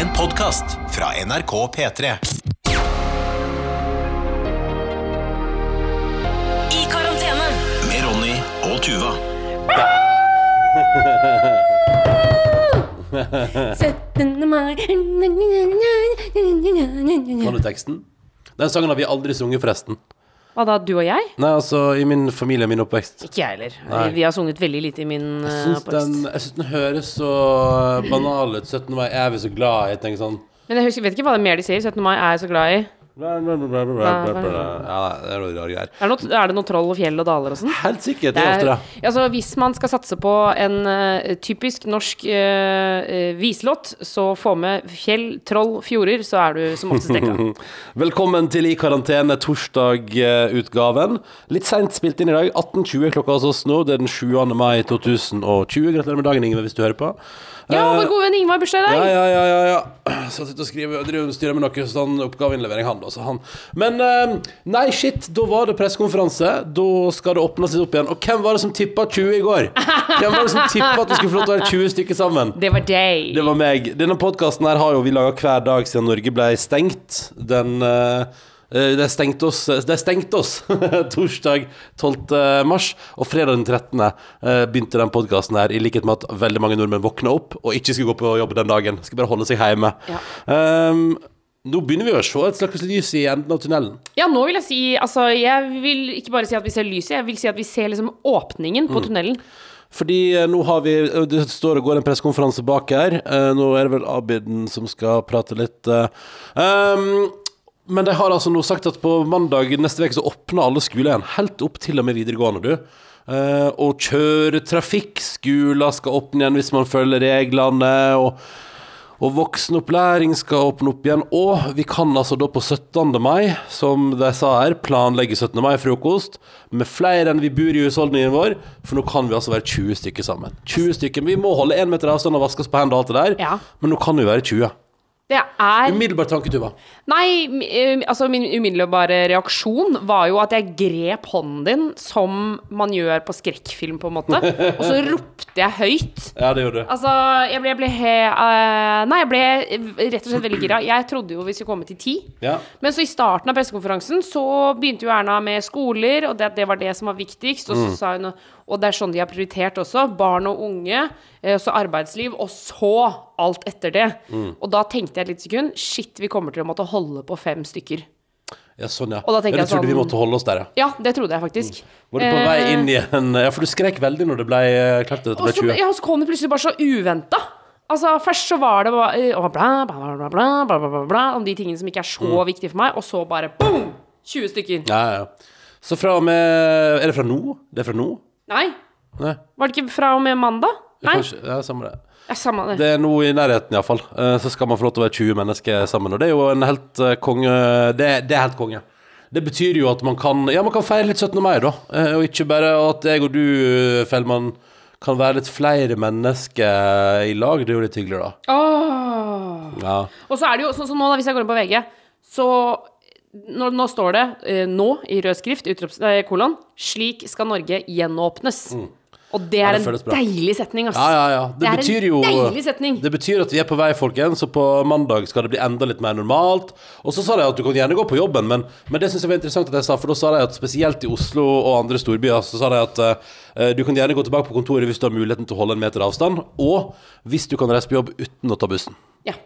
En podkast fra NRK P3. I karantene. Med Ronny og Tuva. 17. mai Kan du teksten? Den sangen har vi aldri sunget, forresten. Hva da, du og jeg? Nei, altså, i min familie, min oppvekst. Ikke jeg heller. Nei. Vi har sunget veldig lite i min Jeg synes oppvekst. den, jeg synes den høres så banal ut. 17. mai er vi så glad i. Jeg tenker sånn Men jeg husker, vet ikke hva det er mer de sier. 17. mai er jeg så glad i. bla, bla, bla. Ja, det er noe rare greier. Er det, noe, er noe troll og fjell og daler og sånn? Helt sikkert. Det Det er ofte er, altså, hvis man skal satse på en uh, typisk norsk uh, viselåt, så få med fjell, troll, fjorder, så er du som oftest dekka. Velkommen til I karantene, torsdag-utgaven. Litt seint spilt inn i dag. 18.20 klokka hos oss nå. Det er den 7. mai 2020. Gratulerer med dagen, Ingve, hvis du hører på. Ja, Eh, vår gode venn Ingvar bursdag i Ja, dag. ja, ja, ja, ja. Så jeg sitter og skriver og styrer med noe sånn oppgaveinnlevering, han, da. Så han. Men eh, nei, shit, da var det pressekonferanse. Da skal det åpnes litt opp igjen. Og hvem var det som tippa 20 i går? Hvem var det som tippa at vi skulle få lov til å være 20 stykker sammen? Det var deg. Det var meg. Denne podkasten her har jo vi laga hver dag siden Norge ble stengt. Den uh, det stengte oss, det stengte oss torsdag 12. mars, og fredag den 13. eh, begynte den podkasten her, i likhet med at veldig mange nordmenn våkna opp og ikke skulle gå på jobb den dagen. Skulle bare holde seg hjemme. Ja. Um, nå begynner vi å se et slags lys i enden av tunnelen. Ja, nå vil jeg si Altså, jeg vil ikke bare si at vi ser lyset, jeg vil si at vi ser liksom åpningen Mm. på tunnelen. Fordi eh, nå har vi eh, Det står og går en pressekonferanse bak her. Eh, nå er det vel Abiden som skal prate litt. eh. Um, men de har altså nå sagt at på mandag neste uke så åpner alle skoler igjen. Helt opp til og med videregående, du. Eh, og kjøretrafikkskoler skal åpne igjen hvis man følger reglene. og og voksenopplæring skal åpne opp igjen. Og vi kan altså da på 17. mai, som de sa her, planlegge 17. mai-frokost med flere enn vi bor i husholdningen vår. For nå kan vi altså være 20 stykker sammen. 20 stykker. Vi må holde én meter avstand og vaske oss på hendene og alt det der. Ja. Men nå kan vi være 20. Det er Umiddelbar tanke, Tuva. Nei, eh, altså min umiddelbare reaksjon var jo at jeg grep hånden din som man gjør på skrekkfilm, på en måte. Og så ropte jeg høyt. Ja, det gjorde du. Altså, jeg ble, jeg ble he, uh, Nei, jeg ble rett og slett veldig gira. Jeg trodde jo vi skulle komme til ti. Ja. Men så i starten av pressekonferansen så begynte jo Erna med skoler, og det, det var det som var viktigst. Og så sa hun Og det er sånn de har prioritert også. Barn og unge, eh, så arbeidsliv, og så alt etter det. Mm. Og da tenkte jeg et lite sekund Shit, vi kommer til å måtte holde på fem stykker. Ja, sånn, ja. Og da tenkte ja, du jeg sånn, trodde vi sånn måtte holde oss der, ja? Ja, det trodde jeg faktisk. Mm. Var du på vei inn igjen eh, Ja, for du skrek veldig når det ble eh, klart at det ble 20. Ja, og så kom det plutselig bare så uventa. Altså, først så var det bare eh, bla, bla, bla, bla, om de tingene som ikke er så mm. viktige for meg, og så bare boom! 20 stykker. Ja, ja. Så fra og med Er det fra nå? Det er fra nå? Nei. Nei. Var det ikke fra og med mandag? Nei. Kanskje, ja, samme det samme det. Det er nå i nærheten, iallfall. Så skal man få lov til å være 20 mennesker sammen. Og det er jo en helt eh, konge det, det er helt konge. Det betyr jo at man kan Ja, man kan feire litt 17. mai, da. Eh, Og ikke bare at jeg og du, Fellmann, kan være litt flere mennesker i lag. Det er jo litt hyggelig, da. Oh. Ja. Og så er det jo sånn som nå, da, hvis jeg går inn på VG, så nå, nå står det eh, nå i rød skrift, eh, kolon, slik skal Norge gjenåpnes. Og det er, Ja, det en deilig setning, ass. Ja, ja, ja. Det, Det betyr jo. Det betyr at vi er på vei, folkens. Så på mandag skal det bli enda litt mer normalt. Og så sa de at du kan gjerne gå på jobben, men, men det syns jeg var interessant at jeg sa. For da sa de at spesielt i Oslo og andre storbyer så sa de at uh, du kan gjerne gå tilbake på kontoret hvis du har muligheten til å holde en meter avstand, og hvis du kan reise på jobb uten å ta bussen. Ja.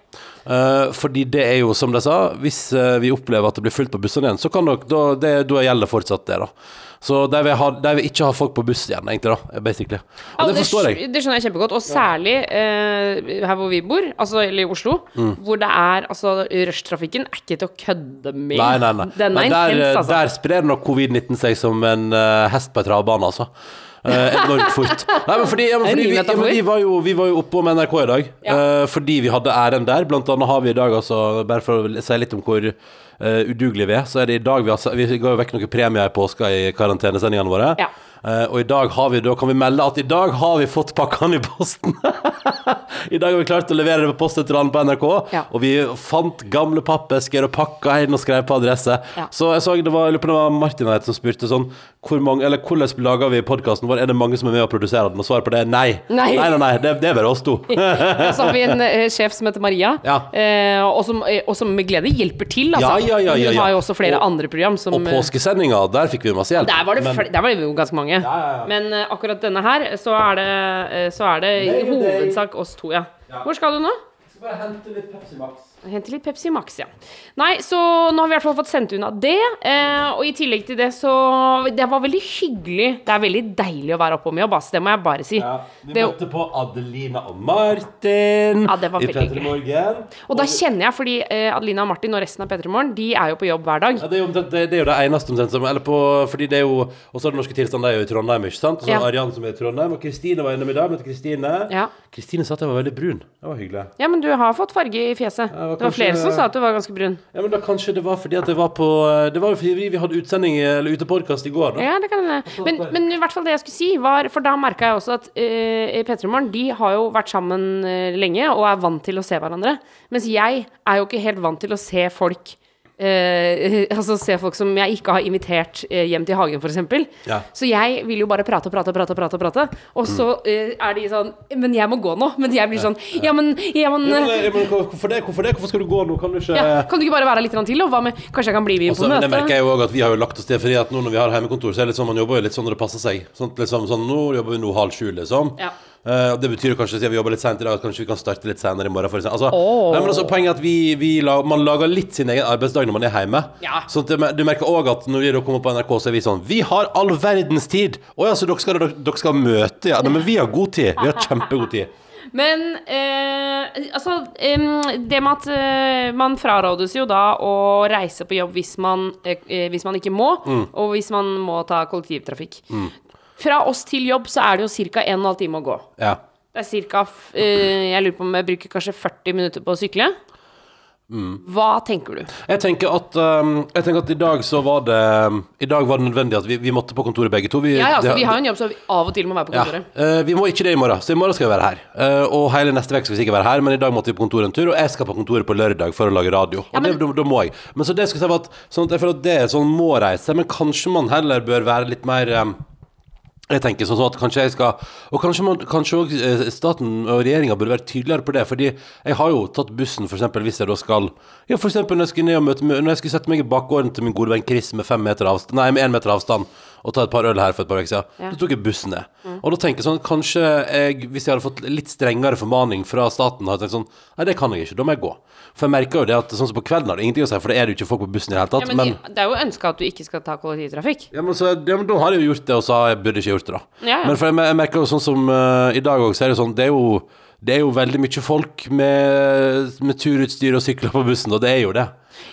Uh, fordi det er jo, som de sa, hvis uh, vi opplever at det blir fullt på bussene igjen, så kan dere, da, det, da gjelder fortsatt det, da. Så de vil, ha, de vil ikke ha folk på buss igjen, egentlig, da, basically. Og Ja, det forstår jeg. Det skjønner jeg kjempegodt. Og særlig uh, her hvor vi bor, altså eller i Oslo, Mm. hvor det er altså Rushtrafikken er ikke til å kødde med. Nei, nei, nei. Den er intens, altså. der sprer nok covid-19 seg som en eh, hest på ei travbane, altså. Eh, enormt fort. Nei, men fordi, ja, men fordi vi, ja, men vi, var jo, vi var jo oppe med NRK i dag, Ja. eh, fordi vi hadde æren der. Blant annet har vi i dag, altså, bare for å si litt om hvor eh, udugelige vi er, så er det i dag vi har Vi ga jo vekk noen premier i påska i karantenesendingene våre. Ja. Eh, og i dag har vi, da kan vi melde at i dag har vi fått pakkene i posten. I dag har vi klart å levere det på postveteran på NRK. Ja. Og vi fant gamle pappesker og pakka inn og skrev på adresse. Ja. Så jeg så det var, det var Martin her som spurte sånn hvor mange, eller hvordan lager vi podkasten vår? Er det mange som er med og produsere den? Og svaret på det er nei. Nei. nei, nei, nei det, det er bare oss to. Og så har vi en uh, sjef som heter Maria, Ja. uh, og, som, uh, og som med glede hjelper til. Altså. Ja, ja, ja, ja, Hun ja. har jo også flere Og- andre program som Og påskesendinga, der fikk vi masse hjelp. der var, det Men- der var det jo ganske mange. Ja, ja. Men uh, akkurat denne her, så er det, uh, så er det i hovedsak oss to, ja. Hvor skal du nå? Jeg skal bare hente litt Pepsi Max. Hente litt Pepsi Max, ja. Nei, så nå har vi i hvert fall fått sendt unna det. Eh, og i tillegg til det, så Det var veldig hyggelig. Det er veldig deilig å være oppe om jobb, ass. Det må jeg bare si. Ja, vi Det- møtte på Adelina og Martin Ja, det var i veldig P3 Morgen. Og da kjenner jeg, fordi eh, Adelina og Martin og resten av P3 Morgen, de er jo på jobb hver dag. Ja, det, er jo det, det er jo det eneste omtrent som Eller på Fordi det er jo Og så er det norske tilstand, det er jo i Trondheim, ikke sant? Og så Ja. Arian som er i Trondheim, og Kristine var innom i dag. Møtte Kristine. Ja. Kristine sa at jeg var veldig brun. Det var hyggelig. Ja, men du har fått farge i fjeset. Ja, det var flere som sa at du var ganske brun. Ja, men da kanskje det var fordi at det var på Det var jo fordi vi hadde utsending Eller utepodkast i går, da. Ja, det kan hende. Men, men i hvert fall det jeg skulle si, var For da merka jeg også at uh, P3 Morgen de har jo vært sammen eh, lenge og er vant til å se hverandre. Mens jeg er jo ikke helt vant til å se folk eh, altså se folk som jeg ikke har invitert eh, hjem til hagen, f.eks. Ja. Så jeg vil jo bare prate og prate og prate, prate, prate. Og så eh, er de sånn Men jeg må gå nå. Men jeg blir sånn Ja, men, ja, men, Ja, men, men hvorfor det? Hvorfor det? Hvorfor skal du gå nå? Kan du ikke ja, Kan du ikke bare være litt til? Og hva med Kanskje jeg kan bli med på møtet? det merker jeg jo også at vi har jo lagt oss til Fordi at nå når vi har hjemmekontor Så er det litt sånn Man jobber jo litt sånn når det passer seg Sånn, liksom, sånn Nå jobber vi nå halv sju liksom Ja. Og det betyr kanskje Siden vi jobber litt sent i dag at Kanskje vi kan starte litt senere i morgen for altså, oh. nei, men altså, Poenget er at vi, vi la, Man lager litt sin egen arbeidsdag når man er hjemme Ja. Så at du merker også at når vi da kommer på NRK Så er vi sånn Vi har all verdens tid Åja, så dere skal, dere, dere skal møte Ja, nei, men vi har god tid Vi har kjempegod tid Men eh, altså eh, Det med at eh, man frarådes jo da å reise på jobb hvis man, eh, eh, hvis man ikke må, Mm. og hvis man må ta kollektivtrafikk. Fra oss til jobb så er det jo ca. 1 12 time å gå. Ja Det er cirka, f- eh, Jeg lurer på om jeg bruker kanskje 40 minutter på å sykle. Mm. Hva tenker du? Jeg tenker at um, Jeg tenker at i dag så var det I dag var det nødvendig at vi, vi måtte på kontoret begge to. Vi, Ja, ja, altså, det- Vi har jo en jobb, så vi av og til må være på Ja, kontoret. eh, vi må ikke det i morgen, så i morgen skal vi være her. Uh, og hele neste uke skal vi sikkert være her, men i dag måtte vi på kontoret en tur, og jeg skal på kontoret på lørdag for å lage radio. Ja, Og det, da, da må jeg. Men så det skal jeg si at, sånn at jeg føler at det er sånn må-reise, men kanskje man heller bør være litt mer um, jeg tenker sånn at kanskje jeg skal Og kanskje, man, kanskje også, eh, staten og regjeringa burde være tydeligere på det. Fordi jeg har jo tatt bussen eksempel, hvis jeg da skal Ja, eksempel når jeg skulle Når jeg skulle sette meg i bakgården til min gode venn Chris med fem meter avstand Nei, med én meter avstand og ta et par øl her for et par uker siden, Ja. Da tok jeg bussen ned. Og da tenker jeg sånn Kanskje jeg, hvis jeg hadde fått litt strengere formaning fra staten, hadde jeg tenkt sånn Nei, det kan jeg ikke. Da må jeg gå. For jeg merker jo det at sånn som på kvelden har det ingenting å si, for det er det jo ikke folk på bussen i det hele Ja, tatt. men, men det er jo ønska at du ikke skal ta kollektivtrafikk. ja, men, så, ja, men da har jeg jo gjort det, og sa jeg burde ikke gjort det, da. Ja, ja. Men for jeg, jeg merker jo sånn som uh, i dag òg, så er det sånn Det er jo, det er jo veldig mye folk med, med turutstyr og sykler på bussen, og det er jo det.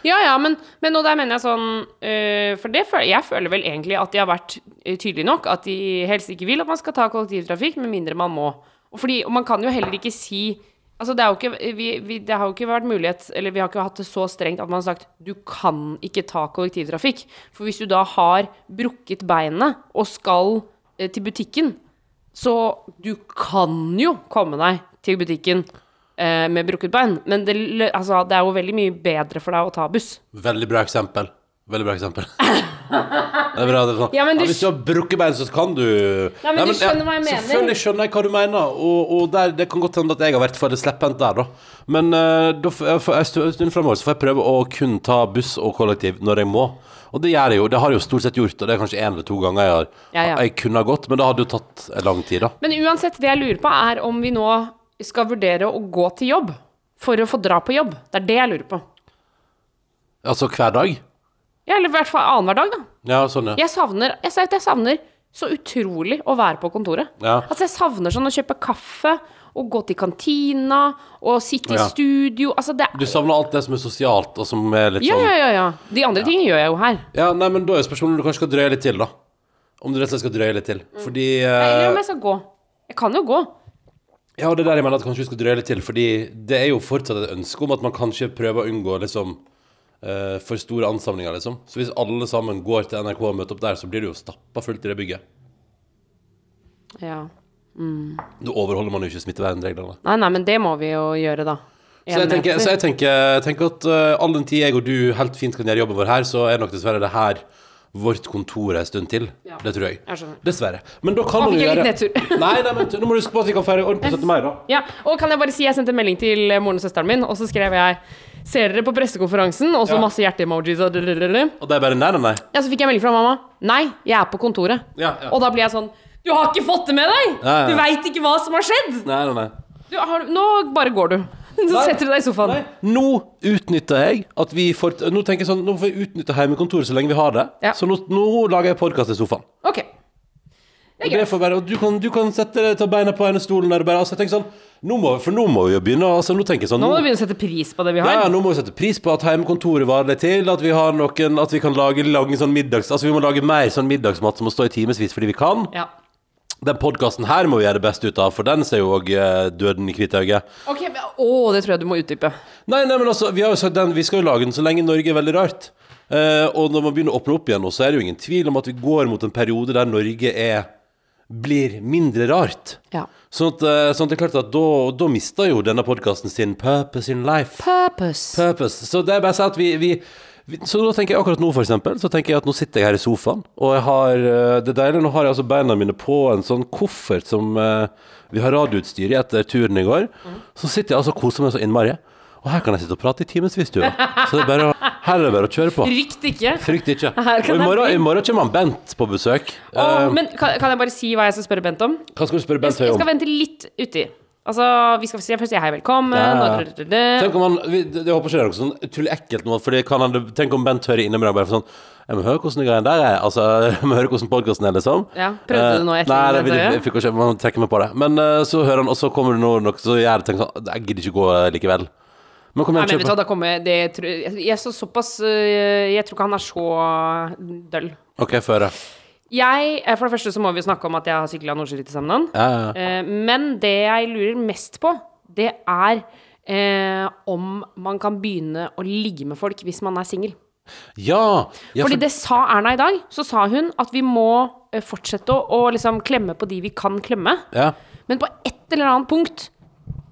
Ja, ja, men, men og der mener jeg sånn øh, For det føler, jeg føler vel egentlig at de har vært øh, tydelige nok. At de helst ikke vil at man skal ta kollektivtrafikk, med mindre man må. Og, fordi, og man kan jo heller ikke si Altså, det, ikke, vi, vi, det har jo ikke vært mulighet Eller vi har ikke hatt det så strengt at man har sagt du kan ikke ta kollektivtrafikk. For hvis du da har brukket beinet og skal eh, til butikken, så du kan jo komme deg til butikken eh, med brukket bein. Men det, altså, det er jo veldig mye bedre for deg å ta buss. Veldig bra eksempel. Veldig bra eksempel. Det er bra, det er sånn. Ja, men du- hvis du har brukket bein, så kan du Nei, men du skjønner hva jeg mener. Selvfølgelig skjønner jeg hva du mener, og, og der, det kan godt hende at jeg har vært for slepphendt der, da. Men uh, da for en stund- framover så får jeg prøve å kun ta buss og kollektiv når jeg må. Og det gjør jeg jo. Det har jeg jo stort sett gjort, og det er kanskje én eller to ganger jeg har Ja, ja. Jeg kunne ha gått, men det hadde jo tatt lang tid, da. Men uansett, det jeg lurer på, er om vi nå skal vurdere å gå til jobb for å få dra på jobb. Det er det jeg lurer på. Altså hver dag? Ja, eller i hvert fall annenhver dag, da. Ja, sånn, ja. Jeg savner Jeg jeg savner så utrolig å være på kontoret. Ja. Altså, jeg savner sånn å kjøpe kaffe og gå til kantina og sitte i Ja. studio. Altså, det Du savner alt det som er sosialt, og som er litt Ja, sånn ja, ja, ja. De andre tingene gjør jeg jo her. Ja, nei, men da er spørsmålet om du kanskje skal drøye litt til, da. Om du rett og slett skal drøye litt til. Fordi Nei, Eller eh, om jeg skal gå. Jeg kan jo gå. Ja, det er der jeg mener at kanskje vi skal drøye litt til, fordi det er jo fortsatt et ønske om at man kanskje prøver å unngå liksom eh, for store ansamlinger, liksom. Så hvis alle sammen går til NRK og møter opp der, så blir det jo stappa fullt i det bygget. Ja. Da overholder man jo ikke smittevernreglene. Nei, nei, men det må vi jo gjøre, da. Så jeg tenker, så jeg tenker, tenker at uh, all den tid jeg og du helt fint kan gjøre jobben vår her, så er nok dessverre det her vårt kontor en stund til. Ja. Det tror jeg. Jeg. Dessverre. Men da kan man jo gjøre. Nei, nei, men nå må du huske på at vi kan feire ordentlig 17. mai, da. Ja, og kan jeg bare si, jeg sendte en melding til moren og søsteren min, og så skrev jeg Ser dere på pressekonferansen? Og så Ja. masse hjerte-emojis og drrrr. Og det er bare nei, nei, nei. Ja, så fikk jeg melding fra mamma. Nei, jeg er på kontoret. Ja, ja. Og da blir jeg sånn Du har ikke fått det med deg! Du veit ikke hva som har skjedd! Nei, nei, nei. Du har, nå bare går du. Så Nei. setter du deg i sofaen. Nei, nå utnytter jeg at vi får Nå tenker jeg sånn Nå får vi utnytte hjemmekontoret så lenge vi har det. Ja. Så nå, nå lager jeg podkast i sofaen. Ok. Det Og er det greit. får være, og du kan, du kan sette deg ta beina på ene stolen der og bare altså, jeg tenker sånn nå må, For nå må vi jo begynne altså, Nå tenker jeg sånn Nå må vi du begynne å sette pris på det vi har. ja, nå må vi sette pris på at hjemmekontoret varer litt til. At vi har noen At vi kan lage, lage sånn middags Altså vi må lage mer sånn middagsmat som må stå i timevis fordi vi kan. Ja. Den podkasten her må vi gjøre det beste ut av, for den ser jo òg døden i hvitøyet. Ok, men, Å, det tror jeg du må utdype. Nei, nei, men altså, vi, har jo sagt den, vi skal jo lage den så lenge Norge er veldig rart. Eh, og når man begynner å åpne opp igjen nå, så er det jo ingen tvil om at vi går mot en periode der Norge er blir mindre rart. Ja. Sånn at, eh, sånn at det er klart at da, da mister jo denne podkasten sin purpose in life. Purpose. Purpose. Så det er bare å si at vi, vi Så da tenker jeg akkurat nå, for eksempel, så tenker jeg at nå sitter jeg her i sofaen, og jeg har eh, Det er deilig, nå har jeg altså beina mine på en sånn koffert som eh, Vi har radioutstyr i etter turen i går. Så sitter jeg altså og koser meg så innmari. Og her kan jeg sitte og prate i timevis, du. Så det er bare, her er det bare å kjøre på. Frykt ikke. Frykt ikke. Og i morgen, i morgen kommer han Bent på besøk. Å, uh, men kan, kan jeg bare si hva jeg skal spørre Bent om? hva skal du spørre Jeg Bent skal, Høie jeg skal vente litt uti. Altså, vi skal si, hei, velkommen Ja, ja. Tenk om han vi- det- håper ikke det er noe sånn utrolig ekkelt nå, for det kan han, tenk om Bent hører innimellom bare sånn Jeg må høre hvordan det greia der er. Altså, jeg må høre hvordan podkasten er, liksom. Ja, prøvde du nå Eh, etter Nei, det, jeg, jeg, Høie? fikk ikke Man trekker meg på det. Men uh, så hører han, og så kommer det noe, noe så gjør tenker sånn Jeg gidder ikke gå eh, likevel. Men kom Nei, igjen, men da kommer det jeg, jeg så såpass Jeg tror ikke han er så døll. OK, føre. Jeg, eh, For det første så må vi snakke om at jeg har sykla Nord-Ski til sammen. Ja, ja, ja. Eh, Men det jeg lurer mest på, det er eh, om man kan begynne å ligge med folk hvis man er singel. Ja, ja Fordi for, det sa Erna i dag. Så sa hun at vi må eh, fortsette å, å liksom klemme på de vi kan klemme. ja. Men på et eller annet punkt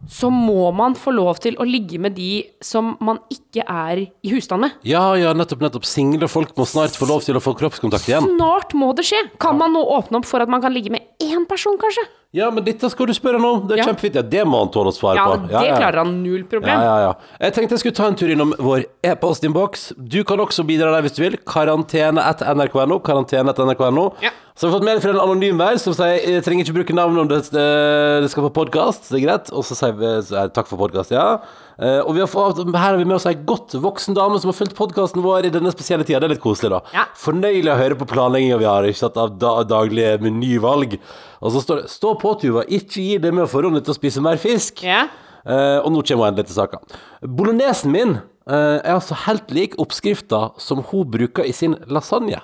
så må man få lov til å ligge med de som man ikke er i husstand med. ja, ja, nettopp, nettopp. Single folk må snart få lov til å få kroppskontakt igjen. Snart må det skje. Kan man nå åpne opp for at man kan ligge med én person, kanskje? Ja, men dette skal du spørre han om. Det er Ja. kjempefint. Ja, det må han tåle å svare Ja, på. det klarer han null problem. Ja, ja, ja. Jeg tenkte jeg skulle ta en tur innom vår e-postinnboks. Du kan også bidra der hvis du vil. Karantene etter nrk.no. Karantene etter nrk.no. Ja. Så har vi fått mail fra en anonym vær som sier jeg trenger ikke bruke navn om det, det skal på podkast. Det er greit. Og så sier vi takk for podkast, ja. Eh, og vi har fått, her har vi med oss ei godt voksen dame som har fulgt podkasten vår i denne spesielle tida. Det er litt koselig, da. Ja. Fornøyelig å høre på planlegginga vi har, ikke sant, av da, daglige menyvalg. Og så står det 'Stå på, Tuva. Ikke gi deg med å få Ronny til å spise mer fisk'. Ja. Uh, og nå kommer endelig til saka. Bolognesen min uh, er altså helt lik oppskrifta som hun bruker i sin lasagne.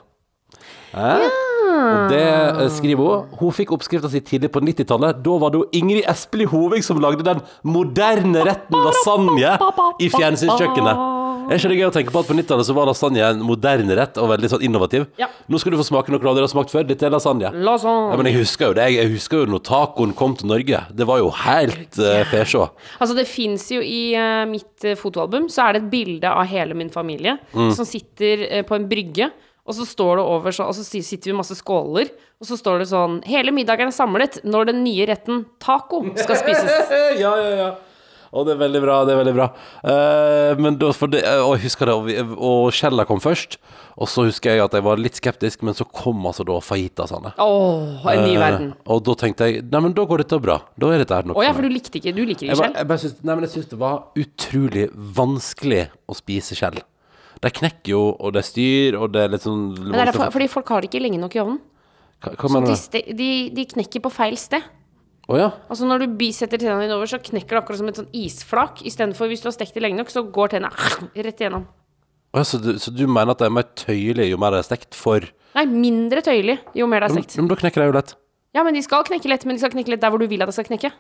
Eh? Og det eh, skriver hun. Hun fikk oppskrifta si tidlig på 90-tallet. Da var det jo Ingrid Espelid Hovig som lagde den moderne retten lasagne i fjernsynskjøkkenet. Er ikke det gøy å tenke på at på 90-tallet så var lasagne en moderne rett og veldig sånn innovativ? Ja. Nå skal du få smake noe du aldri har smakt før. Dette er lasagne. Lasagne. Ja, men jeg husker jo det. Jeg husker jo når tacoen kom til Norge. Det var jo helt uh, fesjå. Altså, det fins jo i uh, mitt fotoalbum, så er det et bilde av hele min familie Mm. som sitter uh, på en brygge. Og så står det over så, Og så sitter vi i masse skåler, og så står det sånn Hele middagen er samlet når den nye retten taco skal spises. ja, ja, ja. Og det er veldig bra, det er veldig bra. uh, men da, for det, og jeg husker det, og, vi, og Kjella kom først. Og så husker jeg at jeg var litt skeptisk, men så kom altså da fajitasene. Åh, en ny verden. Uh, og da tenkte jeg Nei, men da går dette bra. Da er dette her noe Å ja, for du likte ikke Du liker ikke kjell skjell? jeg, bare synes, nei, men jeg synes det var utrolig vanskelig å spise skjell. De knekker jo, og det er styr, og det er litt sånn Men det er for, fordi folk har det ikke lenge nok i ovnen. Hva, hva Så mener de, du? ste, de, de knekker på feil sted. Å ja? Altså Når du bisetter tennene dine over, så knekker det akkurat som et sånn isflak. Istedenfor hvis du har stekt det lenge nok, så går tennene rett igjennom. Å ja, så, du, så du mener at det er mer tøyelig jo mer det er stekt for Nei, mindre tøyelig jo mer det er men, stekt. men da knekker de jo lett. Ja, men de skal knekke lett, men de skal knekke lett der hvor du vil at det skal knekke.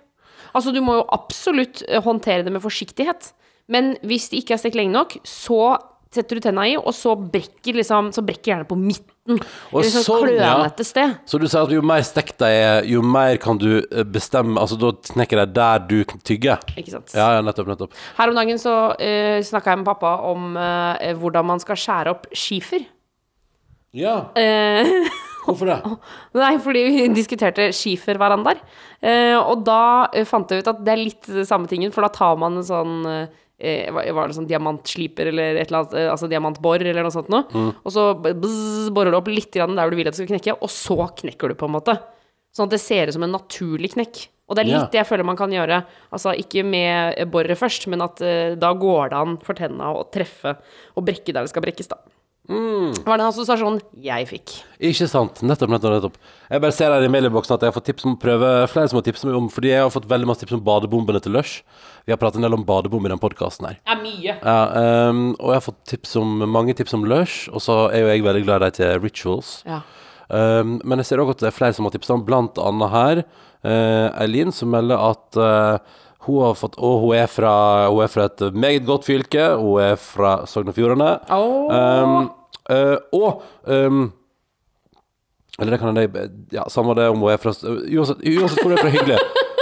Altså, du må jo absolutt eh, håndtere det med forsiktighet. Men hvis de ikke er stekt lenge nok, så setter du tenna i, og så brekker liksom Så brekker gjerne på midten. Og Eller sånn sånn, ja. klønete sted. Så du sier at jo mer stekt de er, jo mer kan du eh, bestemme Altså da knekker de der du tygger? Ikke sant. Ja, ja, nettopp, nettopp. Her om dagen så uh, snakka jeg med pappa om uh, hvordan man skal skjære opp skifer. Ja, Uh, hvorfor det? Nei, fordi vi diskuterte skiferverandaer. Uh, og da eh, fant jeg ut at det er litt samme tingen, for da tar man en sånn eh, Var det sånn diamantsliper eller et eller annet, eh, altså diamantbor eller noe sånt noe. Og så bzz, borer du opp litt der hvor du vil at det skal knekke, og så knekker du på en måte. Sånn at det ser ut som en naturlig knekk. Og det er litt Ja. det jeg føler man kan gjøre. Altså ikke med boret først, men at eh, da går det an for tenna å treffe og brekke der det skal brekkes, da. Det var den assosiasjonen jeg fikk. Ikke sant. Nettopp, nettopp, nettopp. Jeg bare ser her i mailboksen at jeg har fått tips om å prøve flere som har tipset meg om Fordi jeg har fått veldig masse tips om badebombene til Lush. Vi har pratet en del om badebom i den podkasten her. Ja, mye. Ja, um, og jeg har fått tips om, mange tips om Lush, og så er jo jeg veldig glad i de til Rituals. Ja. Um, men jeg ser også at det er flere som har tipsa om, blant annet her uh, Eileen, som melder at uh, hun har fått Og hun er fra, hun er fra et meget godt fylke. Hun er fra Sogn og Fjordane. Oh. Um, uh, og um, Eller det kan jeg Ja, samme det om hun er fra Uansett, uansett hvor hun er fra, hyggelig.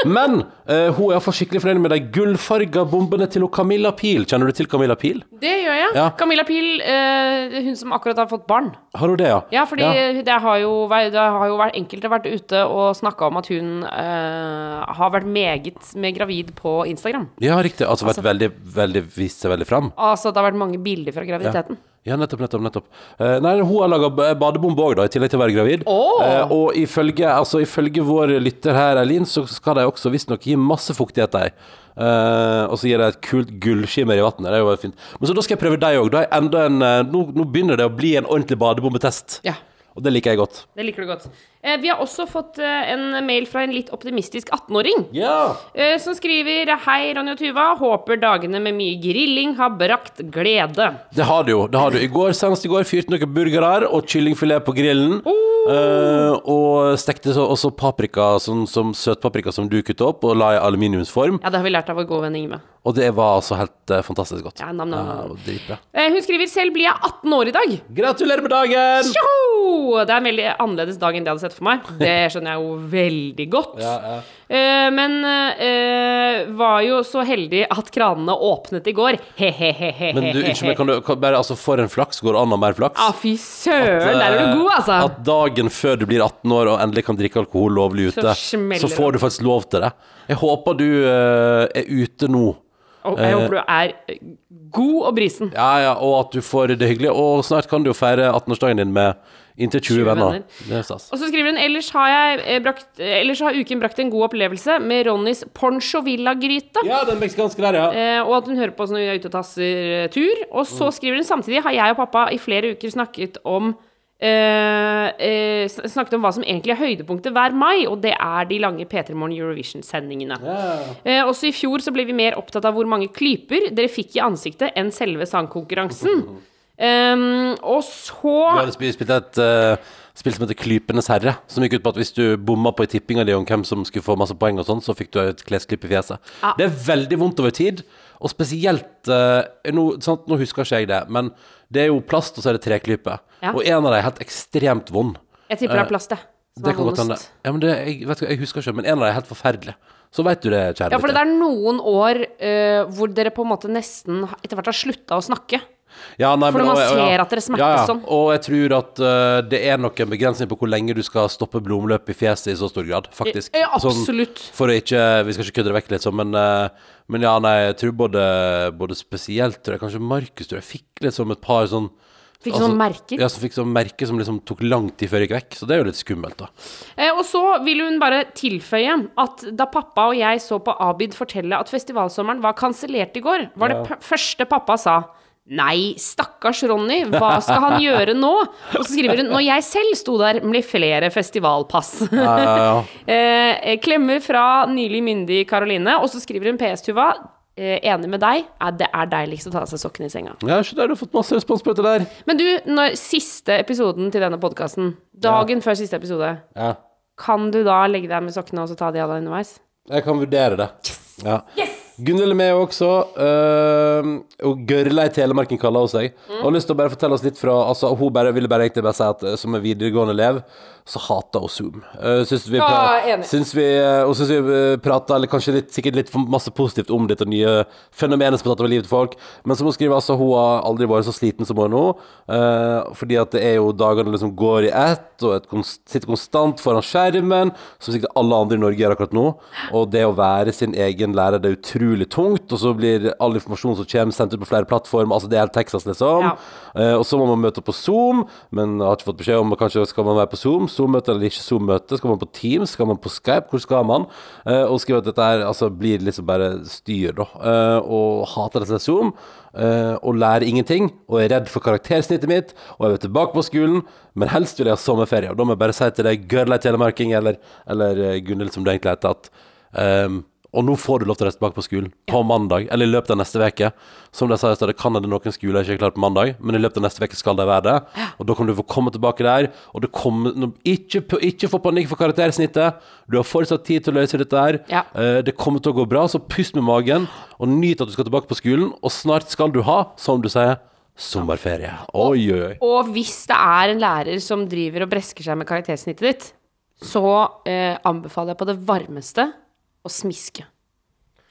Men uh, hun er iallfall skikkelig fornøyd med de gullfarga bombene til Camilla Pil. Kjenner du til Camilla Pil? Det gjør jeg. Ja. Camilla Pil, eh, hun som akkurat har fått barn. Har hun det, ja? Ja, fordi Det, har jo, det har jo vært enkelte vært ute og snakka om at hun eh, har vært meget med gravid på Instagram. Ja, riktig. Altså vært veldig, veldig vist seg veldig fram. Altså, det har vært mange bilder fra graviditeten. Ja, nettopp, nettopp. nettopp. Eh, nei, hun har laga badebombe òg, i tillegg til å være gravid. Oh. Eh, og ifølge, altså, ifølge vår lytter her, Eileen, så skal de også visstnok gi masse fuktighet de. Eh, og så gir de et kult gullskimmer i vannet. Det er jo fint. Men så da skal jeg prøve deg òg. Eh, nå, nå begynner det å bli en ordentlig badebombetest. Ja. Og det liker jeg godt. Det liker du godt. Eh, vi har også fått eh, en mail fra en litt optimistisk 18-åring. Ja! eh, som skriver Hei, Ronny og Tuva. Håper dagene med mye grilling har brakt glede. Det har du jo. det har du I går, Senest i går fyrte noen burgere og kyllingfilet på grillen. Eh, og stekte så, også paprika, sånn som søtpaprika som du kutta opp og la i aluminiumsform. Ja, det har vi lært av vår gode venn Ingve. Og det var altså helt uh, fantastisk godt. Ja, nam, nam, det dritbra. Eh, hun skriver selv blir jeg 18 år i dag. Gratulerer med dagen! Tjoho! Det er en veldig annerledes dag enn det jeg hadde sett for meg. Det skjønner jeg jo veldig godt. Eh, men uh, var jo så heldig at kranene åpnet i går. He-he-he-he. Men du, unnskyld meg, kan du kan bare, altså For en flaks. Går det an å ha mer flaks? Ja, fy søren, der er du god, altså. At dagen før du blir 18 år og endelig kan drikke alkohol lovlig ute, Så så, får du faktisk lov til det. Jeg håper du uh, er ute nå. Og jeg håper du er eh, god og brisen. Ja, ja, og at du får det hyggelig. Og snart kan du jo feire 18-årsdagen din med inntil 20, 20 venner. venner. Er. Og så skriver hun ellers har, eh, brakt, ellers har uken brakt en god opplevelse med Ronnys Poncho Villa-gryte. Ja, den meksikanske der, ja. Eh, og at hun hører på oss når vi er ute og tasser eh, tur. Og så skriver hun samtidig har jeg og pappa i flere uker snakket om eh, eh, Snakket om hva som egentlig er høydepunktet hver mai, og det er de lange P3 Morgen Eurovision-sendingene. Eh, også i fjor så ble vi mer opptatt av hvor mange klyper dere fikk i ansiktet enn selve sangkonkurransen. Um, og så Du hadde spilt, et uh, spill som heter Klypenes herre, som gikk ut på at hvis du bomma på i tippinga di om hvem som skulle få masse poeng og sånn, så fikk du et klesklipp i fjeset. Ja. Det er veldig vondt over tid, og spesielt uh, nå, sant, nå husker ikke jeg det, men det er jo plast, og så er det treklype. Ja. Og en av dem er helt ekstremt vond. Jeg tipper det er plast, det. Det kan godt hende. Ja, men det, jeg, vet ikke, jeg husker ikke, men en av dem er helt forferdelig. Så veit du det, kjære Ja, for det er noen år uh, hvor dere på en måte nesten etter hvert har slutta å snakke. Ja, nei, For men- man og- ser ser at dere smertes ja, ja. sånn. Og jeg tror at uh, det er nok en begrensning på hvor lenge du skal stoppe blodomløp i fjeset i så stor grad, faktisk. Ja, Sånn, for å ikke Vi skal ikke kødde det vekk litt sånn, men, uh, men ja, nei, jeg tror både, både spesielt tror jeg, Kanskje Markus tror jeg fikk litt sånn et par sånn Fikk sånne merker. Ja, som fikk sånn merker som liksom tok lang tid før det gikk vekk. Så det er jo litt skummelt, da. Eh, og så vil hun bare tilføye at da pappa og jeg så på Abid fortelle at festivalsommeren var kansellert i går, var det p første pappa sa Nei, stakkars Ronny, hva skal han gjøre nå? Og så skriver hun Når jeg selv sto der med flere festivalpass. Ja, ja, ja. eh, klemmer fra nylig myndig Karoline. Og så skriver hun PS Tuva. Eh, enig med deg, det er deiligst å ta av seg sokkene i senga. Ja, så der, du har fått masse respons på dette der. Men du, når siste episoden til denne podkasten, dagen før siste episode, Ja. kan du da legge deg med sokkene og så ta de av deg underveis? Jeg kan vurdere det. Ja. Yes! Gunhild er med også. Uh, og Gørlei Telemarken kaller hun seg. Mm. Og har lyst til å bare fortelle oss litt fra altså, Hun bare, ville bare egentlig bare si at eh, som en videregående elev, så hater hun Zoom. Uh, syns vi, Ja, enig. syns vi, uh, og syns vi prata prater eller kanskje litt, sikkert litt for masse positivt om dette nye fenomenet som har tatt over livet til folk. Men som hun skriver, altså, hun har aldri vært så sliten som hun er nå. Uh, fordi at det er jo dagene liksom går i ett, og et konst, sitter konstant foran skjermen, som sikkert alle andre i Norge gjør akkurat nå. Og det å være sin egen lærer, det er utrolig tungt. Og så blir all informasjon som kommer, sendt ut på flere plattformer. Altså det er Texas, liksom. Ja. Uh, og så må man møte opp på Zoom, men har ikke fått beskjed om kanskje skal man være på Zoom. Zoom-møte eller ikke Zoom-møte. Skal man på Teams? Skal man på Skype? Hvor skal man? Uh, og skriver at dette her altså, blir liksom bare styr, da. Uh, og hater dette Zoom. Uh, og lærer ingenting. Og er redd for karaktersnittet mitt. Og jeg vil tilbake på skolen, men helst vil jeg ha sommerferie. Og da må jeg bare si til deg, gørla Telemarking, eller, eller Gunhild, som du egentlig heter, at ehm, og nå får du lov til å reise tilbake på skolen på mandag, eller i løpet av neste uke. Som de stad, det kan hende noen skoler ikke er klare på mandag, men i løpet av neste uke skal de være det. Og da kan du få komme tilbake der. Og kommer, ikke, ikke få panikk for karaktersnittet. Du har fortsatt tid til å løse dette her. Ja. Eh, det kommer til å gå bra, så pust med magen, og nyt at du skal tilbake på skolen. Og snart skal du ha, som du sier, sommerferie. Oi, oi, oi. Og hvis det er en lærer som driver og bresker seg med karaktersnittet ditt, så eh, anbefaler jeg på det varmeste å smiske.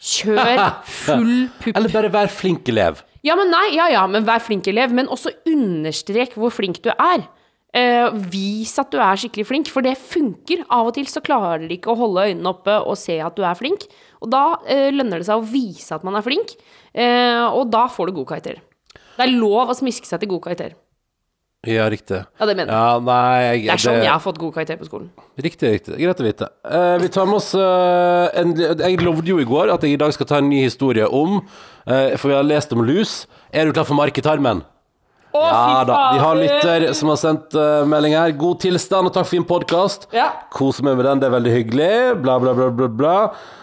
Kjør full pupp. Eller bare vær flink elev. Ja, men nei, ja ja, men vær flink elev, men også understrek hvor flink du er. Eh, vis at du er skikkelig flink, for det funker. Av og til så klarer de ikke å holde øynene oppe og se at du er flink. Og da eh, lønner det seg å vise at man er flink, eh, og da får du god karakter. Det er lov å smiske seg til god karakter. Ja, riktig. Ja, det mener jeg. Ja, nei, jeg, Det er sånn jeg har fått god karakter på skolen. Riktig, riktig. Greit å vite. Eh, vi tar med oss eh, en, Jeg lovde jo i går at jeg i dag skal ta en ny historie om eh, For vi har lest om lus. Er du klar for marketarmen? Å, Ja da. Vi har lytter som har sendt uh, melding her. God tilstand og takk for fin podkast. Ja. Koser meg med den, det er veldig hyggelig. Bla, bla, bla, bla. bla.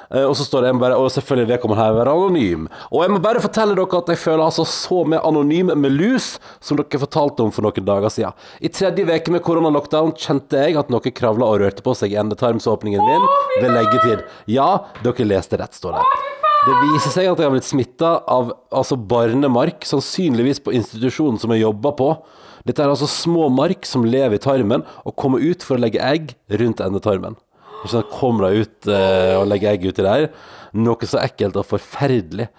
Uh, og så står det jeg må bare, og selvfølgelig vedkommende her være anonym. Og jeg må bare fortelle dere at jeg føler altså så med anonym med lus som dere fortalte om for noen dager siden. I tredje uke med koronalockdown kjente jeg at noe kravla og rørte på seg i endetarmsåpningen min ved leggetid. Ja, dere leste rett, står det. Det viser seg at jeg har blitt smitta av altså barnemark, sannsynligvis på institusjonen som jeg jobber på. Dette er altså små mark som lever i tarmen og kommer ut for å legge egg rundt endetarmen. Sant? Kommer de ut eh, og legger egg uti der. Noe så ekkelt og forferdelig.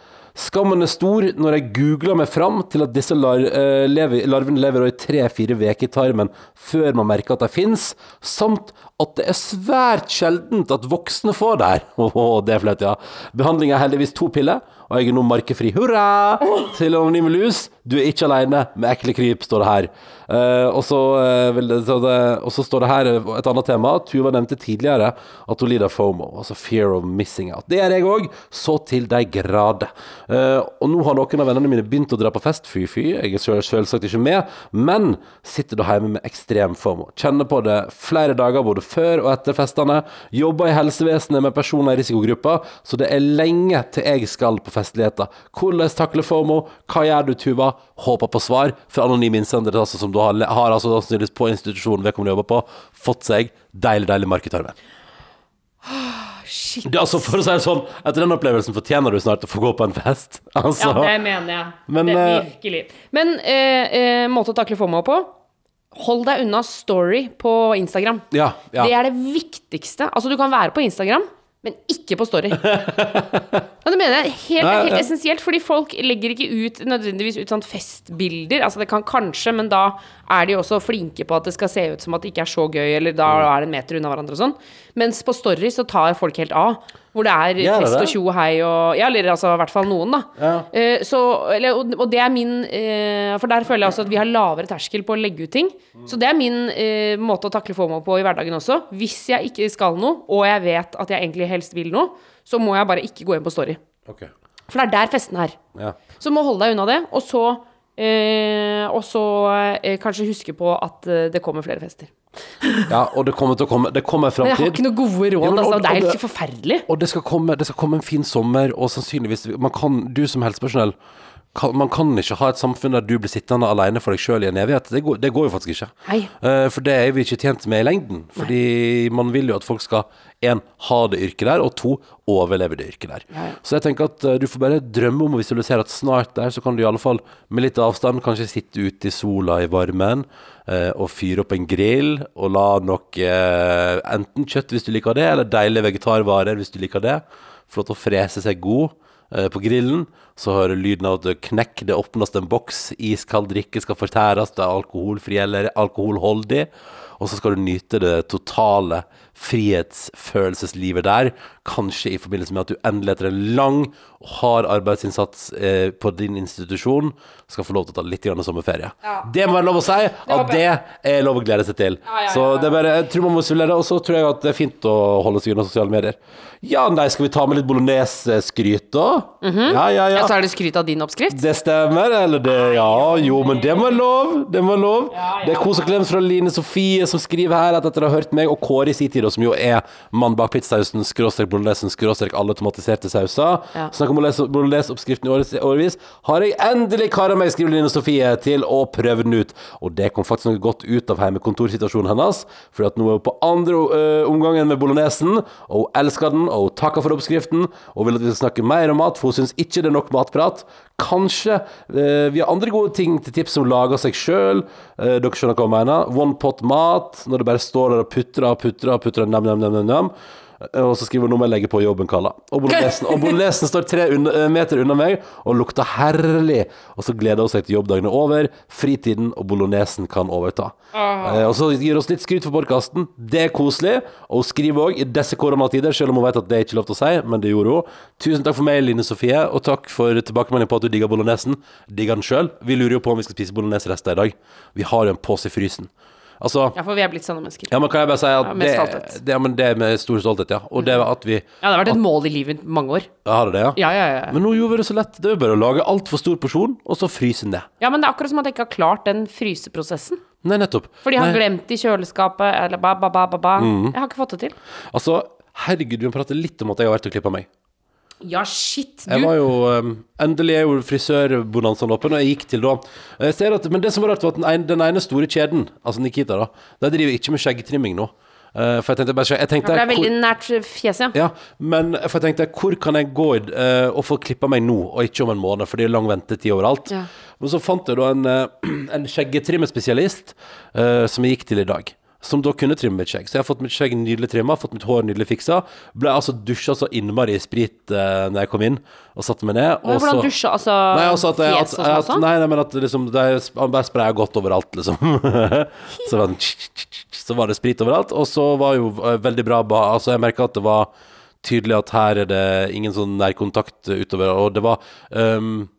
Skammen er stor når jeg googler meg fram til at disse lar, uh, lever, larvene lever i tre-fire uker i tarmen før man merker at de fins, samt at det er svært sjeldent at voksne får det her. Åh, det er flaut, ja. Behandling er heldigvis to piller, og jeg er nå markefri. Hurra! Til Anonyme Lus. Du er ikke alene med ekle kryp, står det her. Eh, og, så, eh, det, så det, og så står det her et annet tema. Tuva nevnte tidligere at hun lider FOMO, altså fear of missing out. Det gjør jeg òg, så til de grader. Eh, og nå har noen av vennene mine begynt å dra på fest, fy-fy. Jeg er selv- selvsagt ikke med, men sitter da hjemme med ekstrem FOMO. Kjenner på det flere dager både før og etter festene. Jobber i helsevesenet med personer i risikogrupper, så det er lenge til jeg skal på festligheter. Hvordan takle FOMO? Hva gjør du, Tuva? Håper på svar fra anonym innsender, altså, som du har, har altså, på institusjonen vedkommende jobber på, fått seg deilig, deilig markedsarbeid. Shit. Det er altså, for å si det sånn, etter den opplevelsen fortjener du snart å få gå på en fest. Altså. Ja, det mener jeg. Men, det eh, virkelig. Men eh, eh, måte å takle FOMO på Hold deg unna story på Instagram. Ja, ja. Det er det viktigste. Altså, du kan være på Instagram, men ikke på story. ja, det mener jeg. Helt, Nei, helt ja. essensielt, fordi folk legger ikke ut nødvendigvis ut sånn festbilder. Altså, det kan kanskje, men da er de også flinke på at det skal se ut som at det ikke er så gøy, eller da Mm. er det en meter unna hverandre og sånn. Mens på story så tar folk helt av. Hvor det er fest og tjo og hei og Ja, eller altså i hvert fall noen, da. Ja. Uh, så, eller, og, og det er min uh, For der føler jeg også at vi har lavere terskel på å legge ut ting. Så det er min uh, måte å takle FOMO på i hverdagen også. Hvis jeg ikke skal noe, og jeg vet at jeg egentlig helst vil noe, så må jeg bare ikke gå inn på Story. Ok. For det er der festen er. Ja. Så må holde deg unna det, og så eh, Og så eh, kanskje huske på at eh, det kommer flere fester. ja, og det kommer til å komme Det kommer Men jeg har ikke noen gode råd, Ja, men og- altså. Det er helt forferdelig. Og det skal, komme, det skal komme en fin sommer, og sannsynligvis man kan, Du som helsepersonell kan, Man kan ikke ha et samfunn der du blir sittende alene for deg sjøl i en evighet. Det går, det går jo faktisk ikke. Nei. Eh, for det er vi ikke tjent med i lengden. Fordi man vil jo at folk skal én, ha det yrket der, og to, overleve det yrket der. Ja. Så jeg tenker at eh, du får bare drømme om å visualisere at snart der, så kan du i alle fall med litt avstand kanskje sitte ute i sola i varmen eh, og fyre opp en grill og la eh, enten kjøtt hvis du liker det, eller deilige vegetarvarer hvis du liker det. Få lov til å frese seg god på grillen. Så hører lyden av at knekk, det åpnes en boks, iskald drikke skal fortæres, det er alkoholfri eller alkoholholdig. Og så skal du nyte det totale frihetsfølelseslivet der. Kanskje i forbindelse med at du endelig etter en lang og hard arbeidsinnsats eh, på din institusjon skal få lov til å ta litt grann sommerferie. Ja. Det må være lov å si at det er lov å glede seg til. Ja, ja, Så det er bare, jeg tror man må simulere, og så tror jeg at det er fint å holde seg unna sosiale medier. Ja, nei, skal vi ta med litt bolognese-skryt da? Ja, ja, ja. Ja, så er det skryt av din oppskrift? Det stemmer, eller det Ja, jo, men det må være lov. Det må være lov. Det er kos og klems fra Line Sofie som skriver her at etter å ha hørt meg og Kåre i sin tid, som jo er mann bak pizzasausen, skråstrek bolognesen, skråstrek alle automatiserte sauser, Ja. snakk om bolognese- bolognese-oppskriften i årevis, har jeg endelig kara meg, skriver Line Sofie, til å prøve den ut. Og det kom faktisk noe godt ut av hjemmekontorsituasjonen hennes, for at nå er hun på andre uh, omgangen med bolognesen, og hun elsker den, og hun takker for oppskriften, og vil at vi skal snakke mer om mat, for hun syns ikke det er nok matprat. Kanskje uh, vi har andre gode ting til tips som lager seg sjøl. dere skjønner hva jeg mener. One pot mat, når det bare står der og putrer og putrer putrer, nam, nam, nam, nam, nam. Eh, Og så skriver hun om jeg legger på jobben, Kalla. Og bolognesen, og bolognesen står tre unna, eh, meter unna meg og lukter herlig. Og så gleder hun seg til jobbdagen er over, fritiden og bolognesen kan overta. Eh, og så gir hun oss litt skryt for podkasten. Det er koselig. Og hun skriver òg i disse koronatider, selv om hun vet at det er ikke lov til å si, men det gjorde hun. Tusen takk for meg, Line Sofie, og takk for tilbakemelding på at du digger bolognesen. Digger den sjøl. Vi lurer jo på om vi skal spise bolognesrester i dag. Vi har jo en pose i frysen. Altså Ja, for vi er blitt sånne mennesker. ja, men kan jeg bare si at Ja, med det, det, ja, men det er med stor stolthet, ja. Og det er at vi Ja, det har vært et mål i livet i mange år. ja, Har det det, ja? Ja, ja, ja. Men nå gjorde vi det så lett. Det er jo bare å lage altfor stor porsjon, og så fryse den ned. Ja, men det er akkurat som at jeg ikke har klart den fryseprosessen. Nei, nettopp. Fordi jeg har Nei, glemt i kjøleskapet, eller ba, ba, ba, ba, ba. Mm. Jeg har ikke fått det til. Altså, herregud, vi må prate litt om at jeg har vært og klippa meg. Ja, shit, Jeg var jo um, Endelig er jo frisørbonanzaen åpen, og jeg gikk til da jeg ser at, Men det som var rart, var at den ene, den ene store kjeden, altså Nikita, da, de driver ikke med skjeggtrimming nå. Uh, for jeg tenkte bare jeg Ja, for det er hvor- veldig nært fjeset. Ja, men for jeg tenkte, hvor kan jeg gå i, eh, og få klippa meg nå, og ikke om en måned, for det er lang ventetid overalt. Ja. Men så fant jeg da en, uh, en skjeggetrimmespesialist uh, som jeg gikk til i dag. Som da kunne trimme mitt skjegg. Så jeg har fått mitt skjegg nydelig trimma, fått mitt hår nydelig fiksa. Ble altså dusja så innmari i sprit uh, når jeg kom inn, og satte meg ned. Og hvordan dusja? altså Nei, altså at, jeg- at, sånn at, også? nei, nei, men at liksom, det han bare spraya godt overalt, liksom. så, var den, så var det sprit overalt. Og så var jo uh, veldig bra Altså, jeg merka at det var tydelig at her er det ingen sånn nærkontakt utover, og det var um,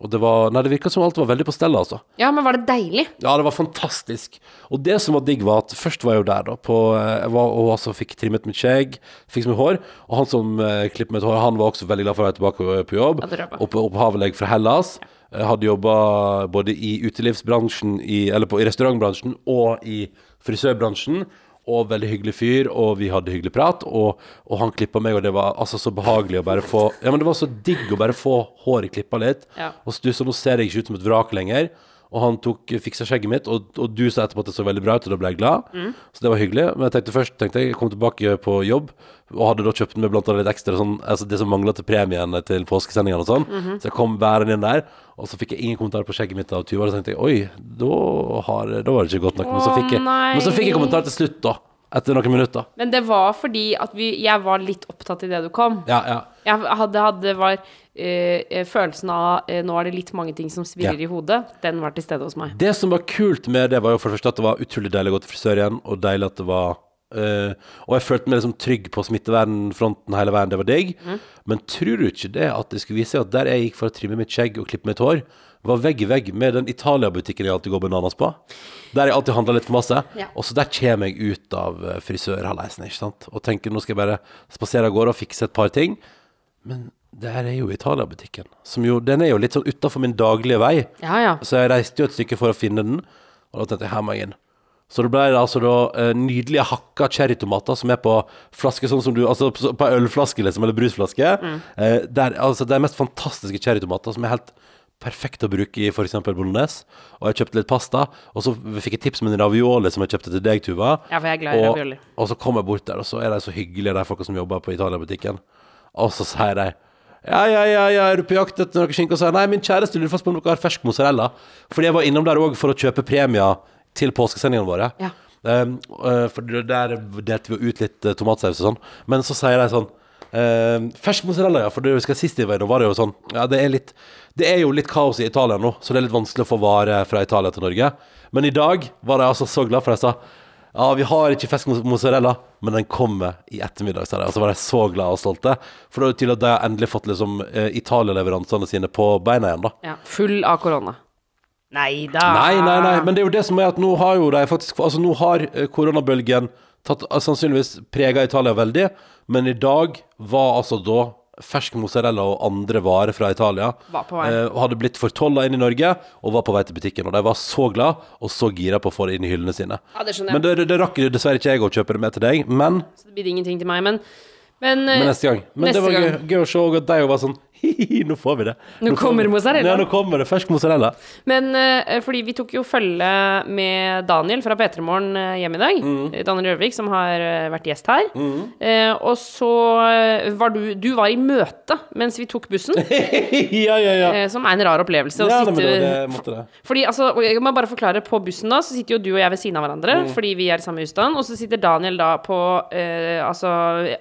og det var Nei, det virka som alt var veldig på stell, altså. Ja, men var det deilig? Ja, det var fantastisk. Og det som var digg, var at først var jeg jo der, da, på eh, Jeg var og altså fikk trimmet mitt skjegg, fikk mitt hår, og han som eh, klippet mitt hår, han var også veldig glad for å være tilbake på- på jobb. Ja. Opp- Opphavelegg fra Hellas. Ja. hadde jobba både i utelivsbransjen, i, eller på, i restaurantbransjen og i frisørbransjen. Og veldig hyggelig fyr, og vi hadde hyggelig prat. Og, og han klippa meg, og det var altså så behagelig å bare få Ja, men det var så digg å bare få håret klippa litt. Ja. Og så du, så nå ser jeg ikke ut som et vrak lenger. Og han tok, fiksa skjegget mitt, og, og du sa etterpå at det så veldig bra ut, og da ble jeg glad. Så det var hyggelig. Men jeg tenkte først tenkte jeg, jeg kom tilbake på jobb, og hadde da kjøpt med blant annet litt ekstra sånn, altså det som mangla til premien til påskesendingene og sånn. Så jeg kom bærende inn der, og så fikk jeg ingen kommentar på skjegget mitt av Tuva. Og så tenkte jeg oi, da, har, da var det ikke godt nok. Men så fikk jeg, men så fikk jeg kommentar til slutt, da. Etter noen minutter. Men det var fordi at vi, jeg var litt opptatt i det du kom. Ja, ja. Jeg hadde, hadde var eh, følelsen av øh, Nå er det litt mange ting som svirrer Ja. i hodet. Den var til stede hos meg. Det som var kult med det, var jo for det første at det var utrolig deilig å gå til frisør igjen, og deilig at det var øh, Og jeg følte meg liksom trygg på smittevernfronten hele veien, det var digg. Men tror du ikke det at det skulle vise seg at der jeg gikk for å trimme mitt skjegg og klippe mitt hår, var vegg i vegg med den Italia-butikken jeg alltid går bananas på? Der jeg alltid handler litt for masse. Ja. Og så der kommer jeg ut av eh, frisørhalleisen, ikke sant, og tenker nå skal jeg bare spasere av gårde og fikse et par ting. Men det her er jo Italia-butikken. Den er jo litt sånn utafor min daglige vei. Ja, ja. Så jeg reiste jo et stykke for å finne den, og da tenkte jeg her må jeg inn. Så det ble det altså da eh, nydelige hakka cherrytomater som er på flaske, sånn som du Altså på ølflaske, liksom, eller brusflaske. Eh, der, altså det er mest fantastiske cherrytomater som er helt perfekt å bruke i f.eks. bolognese. Og jeg kjøpte litt pasta, og så fikk jeg tips om en ravioli som jeg kjøpte til deg, Tuva. Ja, for jeg er glad i og, ravioli. og så kom jeg bort der, og så er de så hyggelige, de folka som jobber på Italia-butikken. Og så sier de ja, ja, ja, ja, er du på jakt etter noe skinke? Og sier nei, min kjæreste lurer fast på om dere har fersk mozzarella. Fordi jeg var innom der òg for å kjøpe premier til påskesendingene våre. Ja. Um, uh, for der delte vi ut litt uh, tomatsaus og sånn. Men så sier de sånn uh, Fersk mozzarella, ja. For det husker jeg sist i veien, var det jo sånn Ja, det er litt Det er jo litt kaos i Italia nå, så det er litt vanskelig å få varer fra Italia til Norge. Men i dag var jeg altså så glad, for jeg sa ja, vi har ikke fersk mozzarella, men den kommer i ettermiddag, sa altså, så var jeg så glad og stolte. For det er til at de har endelig fått liksom eh, Italia-leveransene sine på beina igjen, da. Ja, full av korona. Nei da. Nei, nei, nei, men det er jo det som er at nå har jo de faktisk Altså nå har eh, koronabølgen tatt eh, sannsynligvis prega Italia veldig, men i dag var altså da fersk mozzarella og andre varer fra Italia Var på vei. eh, hadde blitt fortolla inn i Norge og var på vei til butikken. Og de var så glad og så gira på å få det inn i hyllene sine. Ja, det skjønner jeg. Men det, det rakk dessverre ikke jeg å kjøpe det med til deg. Men, Så det blir ingenting til meg, men Men, eh, men neste gang. Men neste det var gøy, gang. gøy å se at de var sånn nå får vi det. Nå kommer får- mozzarella. Ja, nå kommer det fersk mozzarella. Men uh, fordi vi tok jo følge med Daniel fra P3 Morgen eh, hjem i dag. Mm. Daniel Rørvik, som har eh, vært gjest her. Eh, og så var du Du var i møte mens vi tok bussen, ja, ja, ja. Uh, som er en rar opplevelse. Ja, sitte- det, det måtte det. Fordi, altså, jeg må bare forklare På bussen da Så sitter jo du og jeg ved siden av hverandre Mm. Fordi vi er i samme husstand Og så sitter Daniel da på Altså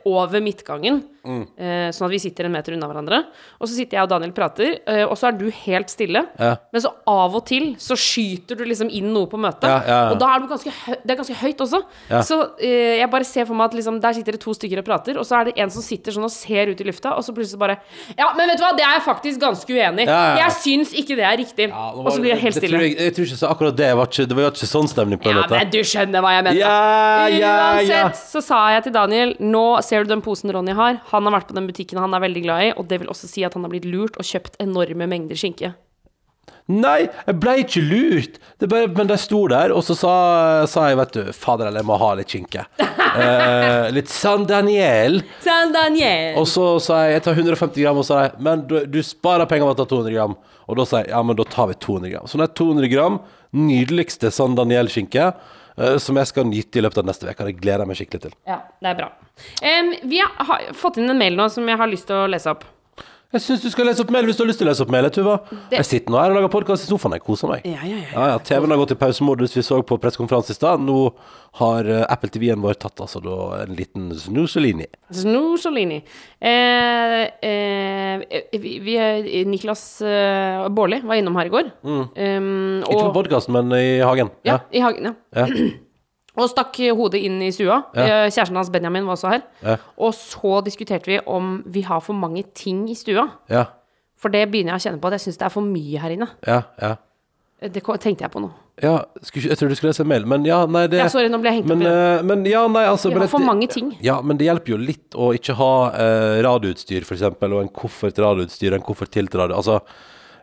over midtgangen Mm. eh, Sånn at vi sitter en meter unna hverandre Og så sitter jeg og Daniel prater eh, Og så er du helt stille Ja. Men så av og til Så skyter du liksom inn noe på møtet Ja, ja. Og da er du ganske Det er ganske høyt også. Så eh, jeg bare ser for meg at liksom Der sitter det to stykker og prater Og så er det en som sitter sånn og ser ut i lufta Og så plutselig bare Ja, men vet du hva? Det er jeg faktisk ganske uenig i. Jeg syns ikke det er riktig Og så blir jeg helt stille tror jeg, jeg tror ikke så akkurat det var ikke, det var ikke sånn stemning på Ja, dette. men du skjønner hva jeg mente. Ja, ja, ja. Uansett så sa jeg til Daniel Nå ser du den posen Ronny har. Han har vært på den butikken han er veldig glad i, og det vil også si at han har blitt lurt og kjøpt enorme mengder skinke. Nei, jeg ble ikke lurt. Det bare, men de sto der, og så sa, sa jeg, vet du, fader eller jeg må ha litt skinke. Eh, litt San Daniel. San Daniel. Og så sa jeg jeg tar 150 gram, og så sa jeg men du, du sparer penger ved å ta 200 gram. Og da sa jeg ja, men da tar vi 200 gram. Så det er 200 gram nydeligste San Daniel-skinke. Eh, Som jeg skal nyte i løpet av neste uke. Det gleder jeg meg skikkelig til. Ja, det er bra. Um, vi har, fått inn en mail nå som jeg har lyst til å lese opp. Jeg syns du skal lese opp mail hvis du har lyst til å lese opp mail, Tuva. Det- Jeg sitter nå her og lager podkast i sofaen. Jeg koser meg. Ja, ja, ja. Ja, ja, TV-en har gått i pausemodus. Vi så på pressekonferanse i stad. Nå har eh, Apple TV-en vår tatt altså da en liten snusolini. Snusolini. Eh, eh, vi, vi, Niklas eh, Baarli var innom her i går. Mm. Um, og... Ikke på podkasten, men i hagen. ja, i hagen, ja. Og stakk hodet inn i stua. Ja. Eh, Kjæresten hans Benjamin var også her. Ja. Og så diskuterte vi om vi har for mange ting i stua. Ja, For det begynner jeg å kjenne på at jeg syns det er for mye her inne. ja. ja. Eh, Det tenkte jeg på nå. ja skulle, jeg tror du skulle lese en mail, men ja, nei, det Ja, sorry, nå ble jeg hengt men, opp i det. eh, men ja, nei, altså Vi men har for mange ting. Ja, men det hjelper jo litt å ikke ha eh, radioutstyr, eksempel, og en koffert radioutstyr, en koffert tiltradio til radio. Altså,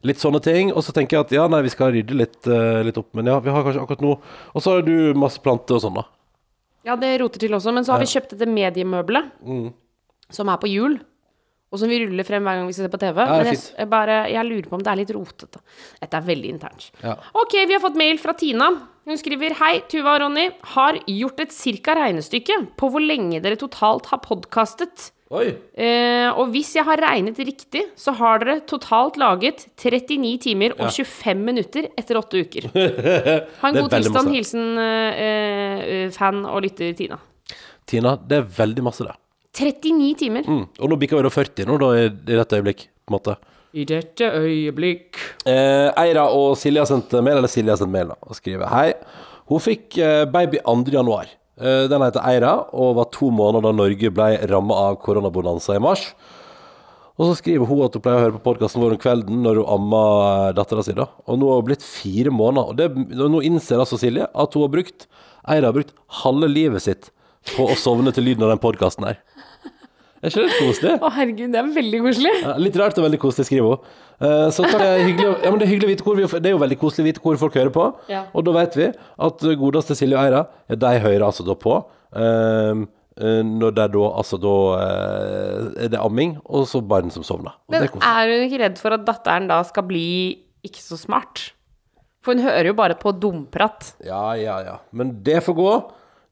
litt sånne ting. Og så tenker jeg at ja, nei, vi skal rydde litt, eh, litt opp, men ja, vi har kanskje akkurat nå Og så har du masse planter og sånn, da. Ja, det roter til også. Men så har vi kjøpt dette mediemøbelet, Mm. som er på hjul. Og som vi ruller frem hver gang vi skal se på TV. det er Men jeg, fint. jeg, bare, jeg lurer på om det er litt rotete. Dette er veldig internt. Ja. Ok, vi har fått mail fra Tina. Hun skriver Hei, Tuva og Ronny. Har gjort et cirka regnestykke på hvor lenge dere totalt har podkastet. Oi! Eh, og hvis jeg har regnet riktig, så har dere totalt laget 39 timer og 25 minutter etter åtte uker. Ha en god tilstand. Hilsen eh, eh, fan og lytter Tina. Tina, det er veldig masse, det. 39 timer. Mm. Og nå bikker vi da 40 nå, da, i, i dette øyeblikk, på en måte. I dette øyeblikk Eh, Eira og Silje har sendt mail, eller Silje har sendt mail da, og skriver Hei, hun fikk eh, baby 2. januar. Eh, den heter Eira, og var to måneder da Norge ble rammet av koronabonanza i mars. Og så skriver hun at hun pleier å høre på podkasten vår om kvelden når hun ammer dattera si. da. Og nå har hun blitt fire måneder. Og det, nå innser altså Silje at hun har brukt Eira har brukt halve livet sitt på å sovne til lyden av den podkasten her. Er ikke det koselig? Å, herregud, det er veldig koselig. Ja, litt rart og veldig koselig, skriver hun. Eh, så det, er hyggelig, ja, men det er hyggelig vite hvor vi, det er jo veldig koselig å vite hvor folk hører på. Ja. Og da vet vi at godeste Silje og Eira, ja, de hører altså da på. eh, eh, når det er da altså da eh, er det amming, og så barn som sovner. Og det Men er er hun ikke redd for at datteren da skal bli ikke så smart. For hun hører jo bare på dumprat. Ja, ja, ja. Men det får gå.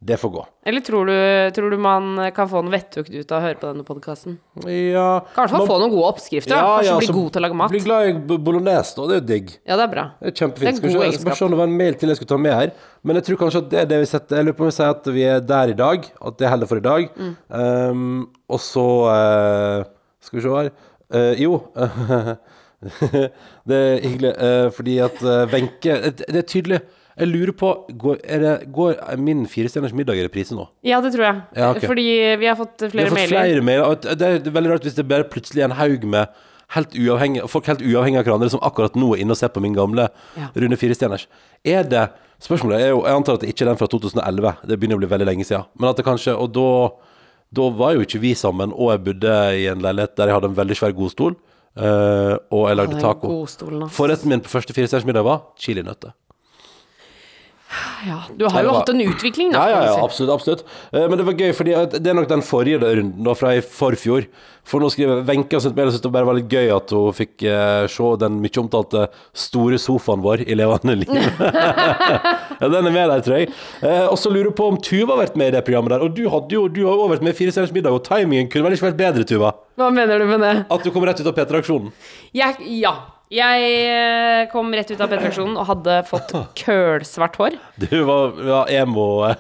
Det får gå. Eller tror du, tror du man kan få noe vettugt ut av å høre på denne podkasten? Ja Kan man, få noen gode oppskrifter. Ja, Kanskje bli god til å lage mat. Bli glad i bolognese, da. Det er jo digg. Ja, det er bra. Det er kjempefint. Det er en god jeg skal bare se om det var en mail til jeg skulle ta med her. Men jeg tror kanskje at det er det vi setter Jeg lurer på om vi sier at vi er der i dag. At det holder for i dag. Mm. Um, og så uh, Skal vi se her. uh, jo. det er hyggelig, uh, fordi at Wenche det, det er tydelig. Jeg lurer på Går, det, går min Firestjerners middag i reprise nå? Ja, det tror jeg. Ja, okay. Fordi vi har fått flere mailer. Vi har fått flere mailer. og Det er veldig rart hvis det bare plutselig er en haug med helt folk helt uavhengig av hverandre som akkurat nå er inne og ser på min gamle Ja. Rune Firestjerners. Er det Spørsmålet er jo Jeg antar at det ikke er den fra 2011. Det begynner å bli veldig lenge siden. Men at det kanskje Og da, da var jo ikke vi sammen, og jeg bodde i en leilighet der jeg hadde en veldig svær godstol, Uh, og jeg lagde taco. godstolen. Forretten min på første Firestjerners middag var chilinøtter. Ja, du har jo var- hatt en utvikling, da. Ja, ja, ja, absolutt. absolutt Eh, Men det var gøy, fordi det er nok den forrige runden da, fra i forfjor. For nå skriver Wenche og det bare var litt gøy at hun fikk uh, se den mye omtalte store sofaen vår i levende liv. ja, den er med der, tror jeg. Uh, og så lurer jeg på om Tuva har vært med i det programmet der. Og du, hadde jo, du har jo vært med i Fire stjerners middag, og timingen kunne vel ikke vært bedre, Tuva? Hva mener du med det? At du kom rett ut av P3-aksjonen. Jeg, ja. Jeg eh, kom rett ut av P3-aksjonen og hadde fått kølsvart hår. Du var, var emo.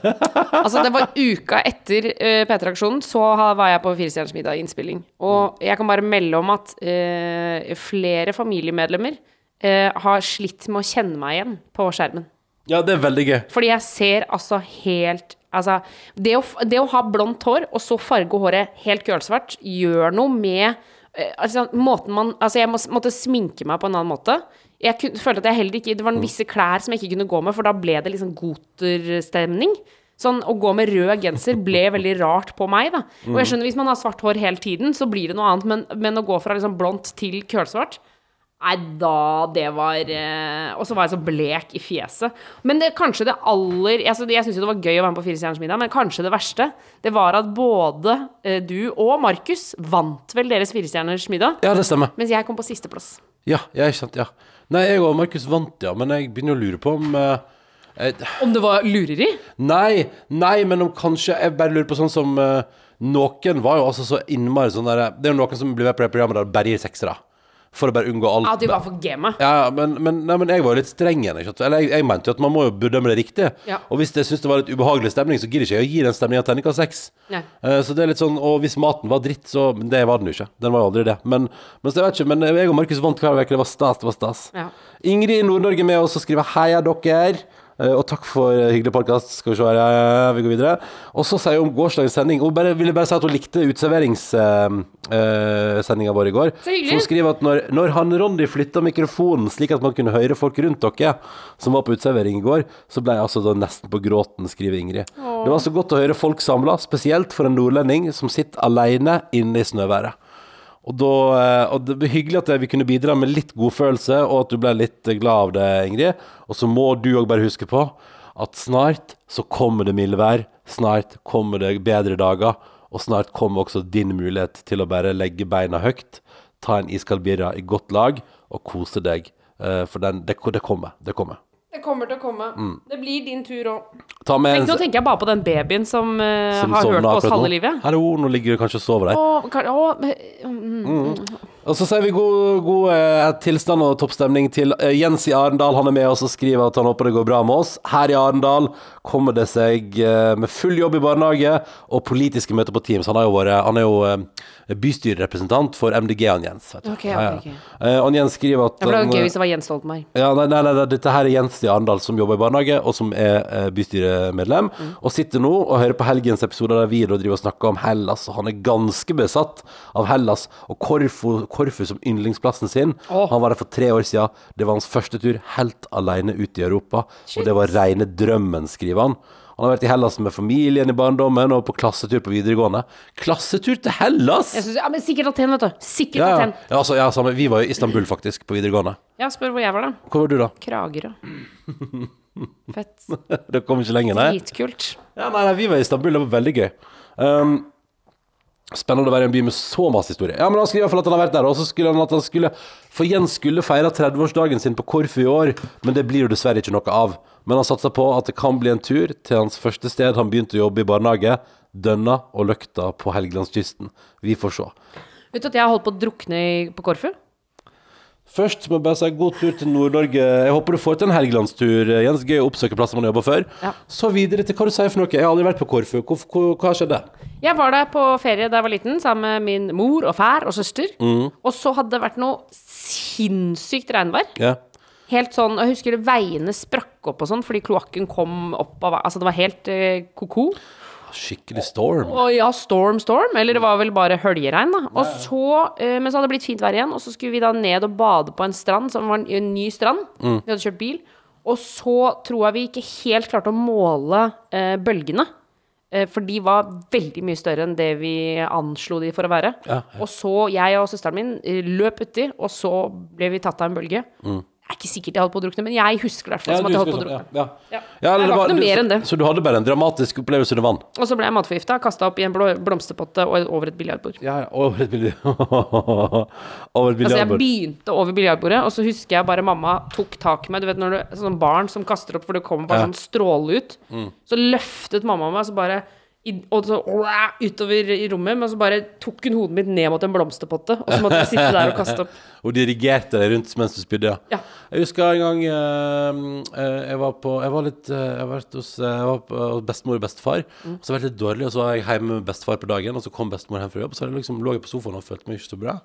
Altså, det var uka etter uh, P3-aksjonen, så var jeg på Firestjerners middag innspilling. Og jeg kan bare melde om at uh, flere familiemedlemmer uh, har slitt med å kjenne meg igjen på skjermen. ja, det er veldig gøy. Fordi jeg ser altså helt Altså, det å, det å ha blondt hår, og så farge håret helt kølsvart, gjør noe med eh, altså, måten man Altså, jeg må, måtte sminke meg på en annen måte. Jeg kunne, følte at jeg heller ikke Det var visse klær som jeg ikke kunne gå med, for da ble det liksom goterstemning. Sånn å gå med rød genser ble veldig rart på meg, da. Og jeg skjønner hvis man har svart hår hele tiden, så blir det noe annet, men, men å gå fra liksom blondt til kølsvart Nei, da Det var eh, Og så var jeg så blek i fjeset. Men det, kanskje det aller Jeg, Jeg syns jo det var gøy å være med på Fire stjerners middag, men kanskje det verste Det var at både eh, du og Markus vant vel deres Fire stjerners middag, Ja, det stemmer. mens jeg kom på sisteplass. Ja, ja, ikke sant. Ja. Nei, jeg og Markus vant, ja. Men jeg begynner å lure på om eh, jeg... Om det var lureri? Nei, nei, men om kanskje Jeg bare lurer på sånn som eh, Noen var jo altså så innmari sånn derre Det er jo noen som blir med på det programmet der bare gir seksere. For å bare unngå alt. Ja, de var for gamet. Ja, men, men, nei, men jeg var jo litt streng igjen. Eller jeg, jeg mente jo at man må jo bedømme det riktig. Ja. Og hvis jeg syns det var litt ubehagelig stemning, så gidder ikke jeg å gi den stemninga terningkast seks. Eh, så det er litt sånn Og hvis maten var dritt, så det var den jo ikke. Den var jo aldri det. Men, men jeg vet ikke, men jeg og Markus vant hver uke. Det var stas. Det var stas. Ja. Ingrid i Nord-Norge med oss og skriver 'Heia dere'. Eh, og takk for eh, hyggelig podkast. Skal vi se her, ja, ja, vi går videre. Og så sier hun om gårsdagens sending. Hun bare, ville bare si at hun likte uteserveringssendinga vår i går. Så hyggelig. Så hun skriver at når, når han Ronny flytta mikrofonen slik at man kunne høre folk rundt dere som var på uteservering i går, så ble jeg altså da nesten på gråten, skriver Ingrid. Det var så godt å høre folk samla, spesielt for en nordlending som sitter alene inne i snøværet. Og, da, eh, og det var hyggelig at vi kunne bidra med litt godfølelse, og at du ble litt glad av det, Ingrid. Og så må du òg bare huske på at snart så kommer det mildvær. Snart kommer det bedre dager. Og snart kommer også din mulighet til å bare legge beina høyt, ta en iskald birra i godt lag og kose deg. Eh, For den, det, det kommer. Det kommer. Det kommer til å komme. Mm. Det blir din tur òg. Ta Nå tenker jeg bare på den babyen som, uh, som har hørt på oss halve livet. Hallo, nå ligger du kanskje og sover der. Å, kan- å, mm, Og så sier vi god, god eh, tilstand og toppstemning til eh, Jens i Arendal. Han er med oss og skriver at han håper det går bra med oss. Her i Arendal kommer det seg eh, med full jobb i barnehage og politiske møter på Teams. Han, er jo våre, han er jo eh, bystyrerepresentant for MDG, han Jens. Vet du. Okay, okay, ja. Eh, han Jens skriver at det var eh, gøy hvis det var Jens Stoltenberg. ja, nei, nei, nei, nei, dette her er Jens i Arendal som jobber i barnehage, og som er bystyremedlem. Mm. Og sitter nå og hører på helgens episoder der vi driver og snakker om Hellas. Og han er ganske besatt av Hellas og Korfu, Korfu som yndlingsplassen sin. Åh. Han var der for tre år siden. Det var hans første tur helt alene ut i Europa. Og det var rene drømmen, skriver han. Han har vært i Hellas med familien i barndommen og på klassetur på videregående. Klassetur til Hellas! Synes, ja, men Sikkert Aten, vet du. Sikkert Ja, ja. Aten. ja, altså, ja, samme. Vi var jo i Istanbul, faktisk, på videregående. Ja, spør hvor jeg var, da. Hvor var du, da? Kragerø. Fett. Det kom ikke lenger, nei? Dritkult. Ja, nei, nei, vi var i Istanbul, det var veldig gøy. Um, Spennende å være i en by med så masse historie. Ja, men han skriver i hvert fall at han har vært der, og så skulle han at han skulle For Jens skulle feire 30-årsdagen sin på Korfu i år, men det blir jo dessverre ikke noe av. Men han satser på at det kan bli en tur til hans første sted han begynte å jobbe i barnehage, Dønna og Løkta på Helgelandskysten. Vi får se. Vet du at jeg har holdt på å drukne på Korfu? Først må jeg bare si god tur til Nord-Norge. Jeg håper du får til en helgelandstur, Jens. Gøy å oppsøke plasser man har jobba før. Ja. Så videre til hva du sier for noe. Jeg har aldri vært på Korfu. Hva, hva, hva skjedde? Jeg var der på ferie da jeg var liten, sammen med min mor og far og søster. Og så hadde det vært noe sinnssykt regnvær. Ja. Helt sånn, Jeg husker veiene sprakk opp og sånn fordi kloakken kom opp av Altså, det var helt eh, ko-ko. Skikkelig storm. Og ja, storm, storm. Eller det var vel bare høljeregn, da. Og så, eh, men så hadde det blitt fint vær igjen, og så skulle vi da ned og bade på en strand, som var en, en ny strand. Vi hadde kjørt bil. Og så tror jeg vi ikke helt klarte å måle eh, bølgene. Eh, for de var veldig mye større enn det vi anslo de for å være. Ja, Og så, jeg og søsteren min eh, løp uti, og så ble vi tatt av en bølge. Jeg er ikke sikkert jeg holdt på å drukne, men jeg husker det hvert fall Ja, som at jeg holdt på å sånn, drukne. ja, ja. Ja. Det var ikke noe mer enn det. Så du hadde bare en dramatisk opplevelse under vann? Og så ble jeg matforgifta, kasta opp i en blomsterpotte og over et biljardbord. Ja. Over et biljardbord. Altså, jeg begynte over biljardbordet, og så husker jeg bare mamma tok tak i meg. Du vet når du sånn barn som kaster opp, for det kommer bare Ja. sånn stråle ut. Mm. Så løftet mamma meg, og så bare og så åh, utover i rommet, men så bare tok hun hodet mitt ned mot en blomsterpotte, og så måtte jeg sitte der og kaste opp. Og dirigerte deg rundt mens du spydde, ja. Ja. Jeg husker en gang eh, jeg var på Jeg var litt eh, Jeg var, hos, jeg var på hos bestemor og bestefar. Mm. Så var jeg litt dårlig, og så var jeg hjemme med bestefar på dagen, og så kom bestemor hjem fra jobb, og så liksom, lå jeg på sofaen og følte meg ikke så bra.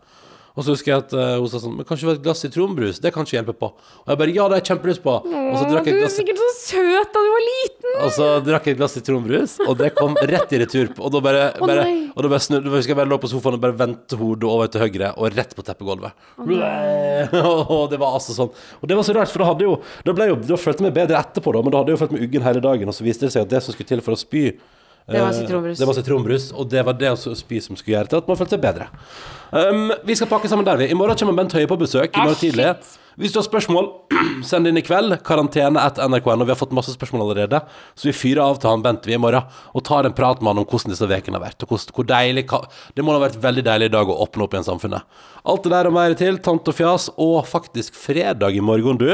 Og så husker jeg at uh, hun sa sånn Men kanskje det var et glass sitronbrus? Det kan ikke hjelpe på. Og jeg bare Ja, det har jeg kjempelyst på. Og så drakk du jeg et er glass sikkert så søt da du var liten! Og så drakk jeg et glass sitronbrus, og det kom rett i retur. Og da bare, Å, bare, og da bare snudde, jeg bare lå på sofaen og bare vendte hodet over til høyre og rett på teppegulvet. og det var altså sånn. Og det var så rart, for da hadde jo Da, ble jo, da følte jeg meg bedre etterpå, da, men da hadde jeg jo følt meg uggen hele dagen, og så viste det seg at det som skulle til for å spy Det var eh, sitronbrus. Det var sitronbrus, og det var det å spise som skulle gjøre til at man følte seg bedre. Um, vi skal pakke sammen der, vi. I morgen kommer Bent Høie på besøk. I Ah, morgen tidlig. Hvis du har spørsmål, send inn i kveld. Karantene etter nrk.no. Vi har fått masse spørsmål allerede, så vi fyrer av til han Bent vi i morgen og tar en prat med han om hvordan disse ukene har vært. Og hvordan, hvor deilig Det må ha vært veldig deilig i dag å åpne opp igjen samfunnet. Alt det der og mer til, tant og fjas, og faktisk fredag i morgen, du.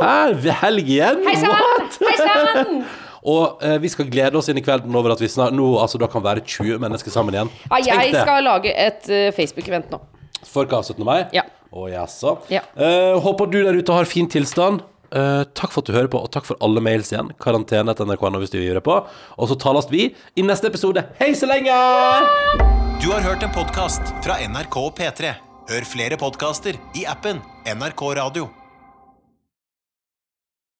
Her, helg igjen. Hei sann! Hei sann! Og eh, vi skal glede oss inn i kvelden over at vi snart nå altså da kan være 20 mennesker sammen igjen. Ja, Tenk jeg det. skal lage et eh, Facebook-event nå. For hva, 17. mai? Ja. Å jaså. Ja. Eh, håper du der ute har fin tilstand. Eh, takk for at du hører på, og takk for alle mails igjen. Karantene etter nrk.no hvis du gjør det på. Og så tales vi i neste episode. Hei så lenge! Du har hørt en podkast fra NRK og P3. Hør flere podkaster i appen NRK Radio.